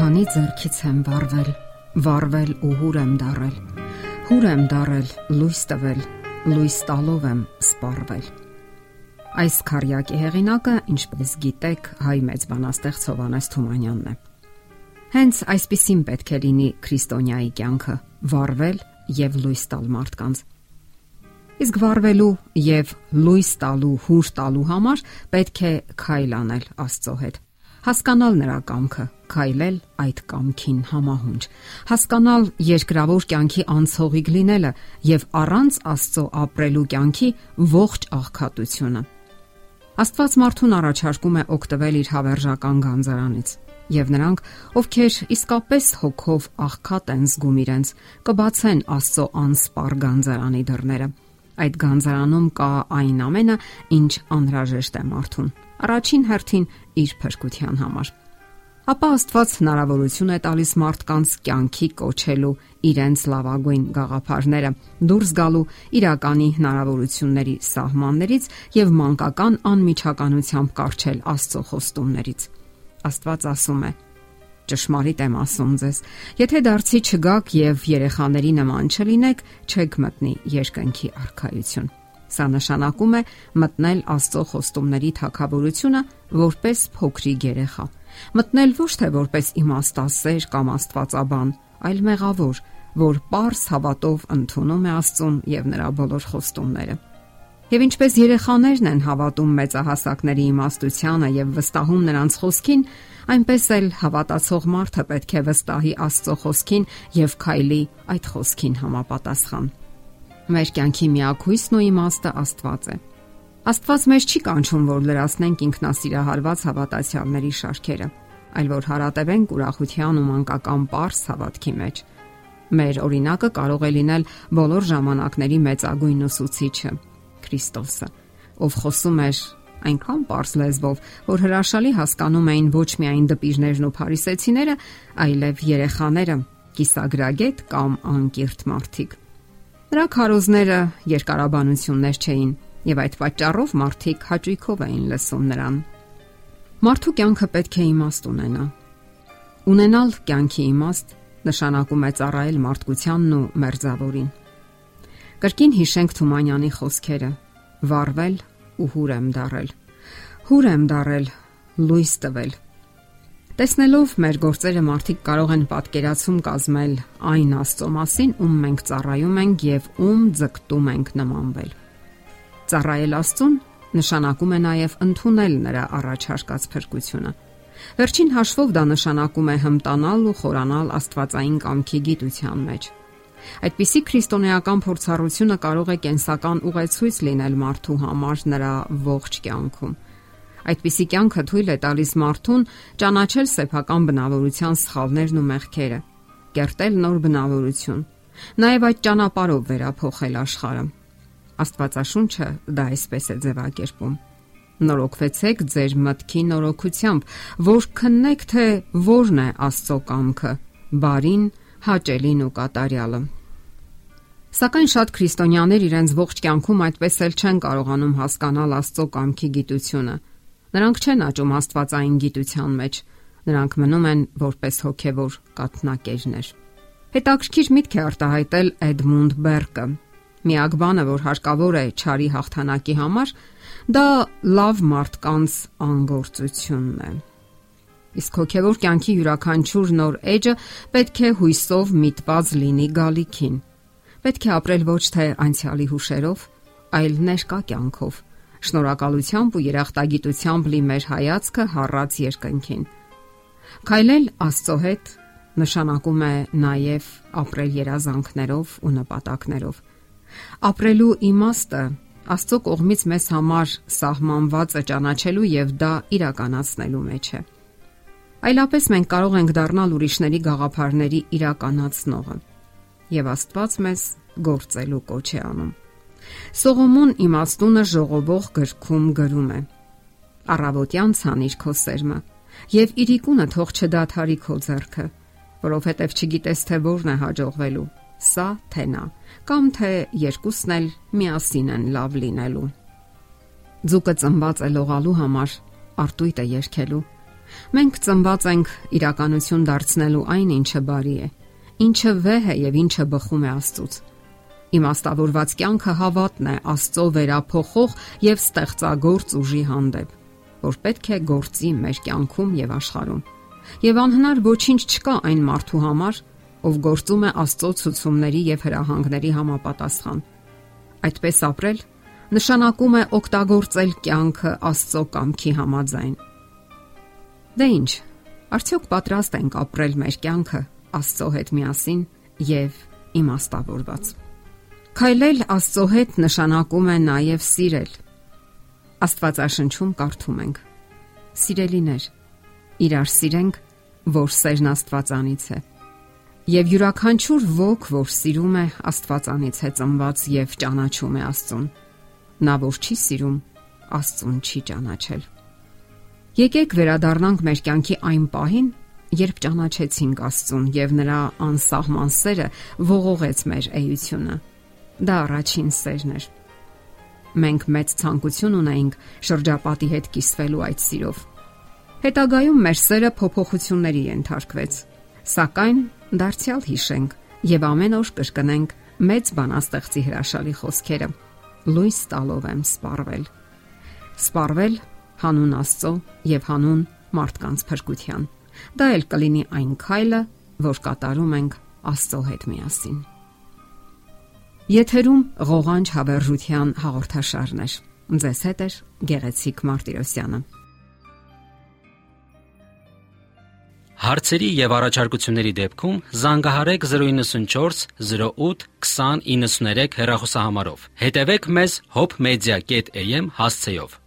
Քանի ձերքից եմ վառվել, վառվել ու հուր եմ դարել։ Հուր եմ դարել, լույս տվել, լույս տալով եմ սպառվել։ Այս քարյակի հեղինակը, ինչպես գիտեք, հայ մեծ բանաստեղծ Հովանես Թումանյանն է։ Հենց այսպեսին պետք է լինի քրիստոնյայի կյանքը՝ վառվել եւ լույս տալ մարդկանց։ Իսկ վառվելու եւ լույս տալու, հուր տալու համար պետք է քայլ անել Աստծո հետ հասկանալ նրա կամքը, քայլել այդ կամքին համահունչ, հասկանալ երկրավոր կյանքի անցողիկ լինելը եւ առանց Աստծո ապրելու կյանքի ողջ աղքատությունը։ Աստված մարդուն առաջարկում է օգտվել իր հավերժական գանձարանից եւ նրանք, ովքեր իսկապես հոգով աղքատ են զգում իրենց, կբացեն Աստծո անսպար գանձարանի դռները։ Այդ գանձարանում կա այն ամենը, ինչ անհրաժեշտ է մարդուն առաջին հերթին իր փրկության համար։ Ապա Աստված հնարավորություն է տալիս մարդկանց կյանքի կոչելու իրենց լավագույն գաղափարները, դուրս գալու իրականի հնարավորությունների սահմաններից եւ մանկական անմիջականությամբ կարճել Աստծո խոստումներից։ Աստված ասում է. Ճշմարիտ եմ ասում ձեզ, եթե դարձի չգաք եւ երեխաների նման չլինեք, չեք մտնի երկնքի արքայություն։ Սա նշանակում է մտնել Աստծո խոստումների թակավորությունը որպես փոքրիկ երեխա։ Մտնել ոչ թե որպես իմաստասեր կամ աստվածաբան, այլ մեղավոր, որ པարս հավատով ընդունում է Աստծուն եւ նրա բոլոր խոստումները։ Եվ ինչպես երեխաներն են հավատում մեծահասակների իմաստությանը եւ վստահում նրանց խոսքին, այնպես էլ հավատացող մարդը պետք է վստահի Աստծո խոսքին եւ քայլի այդ խոսքին համապատասխան։ Մեր կյանքի միակույսն ու իմաստը Աստված է։ Աստված մեզ չի կանչում, որ լրացնենք ինքնասիրահարված հավատացյալների շարքերը, այլ որ հարատևենք ուրախության ու մանկական པարս հավատքի մեջ։ Մեր օրինակը կարող է լինել բոլոր ժամանակների մեծագույն ուսուցիչը՝ Քրիստոսը, ով խոսում էր այնքան པարս լեզվով, որ հրաշալի հասկանում էին ոչ միայն դպիրներն ու փարիսեցիները, այլև երեխաները, կիսագրագետ կամ անկիրթ մարդիկ։ Նրա քարոզները երկարաբանություններ չէին, եւ այդ պատճառով մարդիկ հաճույքով էին լսում նրան։ Մարդու կյանքը պետք է իմաստ ունենա։ Ունենալ կյանքի իմաստ նշանակում է ծառայել մարդկությանն ու մերձավորին։ Կրկին հիշենք Թումանյանի խոսքերը. վառվել ու հուր եմ դարել։ Հուր եմ դարել, լույս տվել Տեսնելով մեր գործերը մարդիկ կարող են պատկերացում կազմել այն Աստծո մասին, ում մենք ծառայում ենք եւ ում ձգտում ենք նմանվել։ Ծառայել Աստծուն նշանակում է նաև ընդունել նրա առաջարկած փրկությունը։ Վերջին հաշվով դա նշանակում է հմտանալ ու խորանալ Աստվածային կամքի գիտության մեջ։ Այդպիսի քրիստոնեական փորձառությունը կարող է կենսական ուղեցույց լինել մարդու համար նրա ողջ կյանքում Այդպիսի կյանքը թույլ է տալիս մարդուն ճանաչել սեփական բնավորության սխալներն ու մեղքերը, կերտել նոր բնավորություն, նաև այդ ճանապարհով վերափոխել աշխարհը։ Աստվածաշունչը դա այսպես է ձևակերպում. Նորոգվեցեք ձեր մտքի նորոգությամբ, որ քննեք թե որն է Աստծո կամքը՝ բարին, հաճելին ու կատարյալը։ Սակայն շատ քրիստոնյաներ իրենց ողջ կյանքում այդպես էլ չեն կարողանում հասկանալ Աստծո կամքի գիտությունը Նրանք չեն աճում Աստվածային գիտության մեջ։ Նրանք մնում են որպես հոգևոր կաթնակերներ։ Հետաքրքիր միտք է արտահայտել Էդմունդ Բերկը։ Միակ բանը, որ հարկավոր է ճարի հաղթանակի համար, դա լավ մարդկանց անգործությունն է։ Իսկ հոգևոր կյանքի յուրաքանչյուր նոր էջը պետք է հույսով միտված լինի գալիքին։ Պետք է ապրել ոչ թե անցյալի հուշերով, այլ ներկա կյանքով շնորհակալությամբ ու երախտագիտությամբ լի մեր հայացքը հառած երկնքին։ Քայլել Աստծո հետ նշանակում է նաև ապրել երազանքներով ու նպատակներով։ Ապրելու իմաստը Աստծո կողմից մեզ համար սահմանված է ճանաչելու եւ դա իրականացնելու մեջ է։ Այլապես մենք կարող ենք դառնալ ուրիշների գաղափարների իրականացնողը եւ Աստված մեզ գործելու կոչ է անում։ Սողոմոն իմաստունը ժողովող գրքում գրում է. Առավոտյան ցանիր քո սերմը եւ իրիկունը թող չդադարի քո ձեռքը, որովհետեւ չգիտես թե որն է հաջողվելու՝ սա թե նա, կամ թե երկուսն էլ միասին են լավ լինելու։ Ձուկը ծնված է լողալու համար, արտույտ է երկելու։ Մենք ծնված ենք իրականություն դարձնելու այն, ինչը բարի է, ինչը վեհ է եւ ինչը բխում է Աստծուց։ Իմաստավորված կյանքը հավատն է Աստծո վերափոխող եւ ստեղծագործ ուժի հանդեպ, որ պետք է գործի մեր կյանքում եւ աշխարհում։ Եվ անհնար ոչինչ չկա այն մարդու համար, ով գործում է Աստծո ցուցումների եւ հրահանգների համապատասխան։ Այդպես ապրել նշանակում է օգտագործել կյանքը Աստծո կամքի համաձայն։ Դե ի՞նչ, արդյոք պատրաստ ենք ապրել մեր կյանքը Աստծո հետ միասին եւ իմաստավորված։ Քայլել Աստծո հետ նշանակում է նաև սիրել։ Աստվածաշնչում կարդում ենք. Սիրելիներ, իրար սիրենք, որ սերն Աստվածանից է։ Եվ յուրաքանչյուր ոգ, որ սիրում է, Աստվածանից է ծնված եւ ճանաչում է Աստծուն։ Նա որ չի սիրում, Աստծուն չի ճանաչել։ Եկեք վերադառնանք մեր կյանքի այն պահին, երբ ճանաչեցինք Աստծուն եւ նրա անսահման սերը ողողեց մեր էությունը։ Դա առաջին սերն էր։ Մենք մեծ ցանկություն ունեինք շրջապատի հետ կիսվելու այդ սիրով։ Հետագայում մեր սերը փոփոխությունների ենթարկվեց, սակայն դարձյալ հիշենք եւ ամեն օր կրկնենք մեծ բանաստեղծի հրաշալի խոսքերը։ Լուիս տալով եմ սպառվել։ Սպառվել հանուն Աստծո եւ հանուն մարդկանց փրկության։ Դա էլ կլինի այն քայլը, որ կատարում ենք Աստծո հետ միասին։ Եթերում ղողանջ հավերժության հաղորդաշարն է։ Ձեզ հետ է Գեղեցիկ Մարտիրոսյանը։ Հարցերի եւ առաջարկությունների դեպքում զանգահարեք 094 08 2093 հեռախոսահամարով։ Հետևեք մեզ hopmedia.am հասցեով։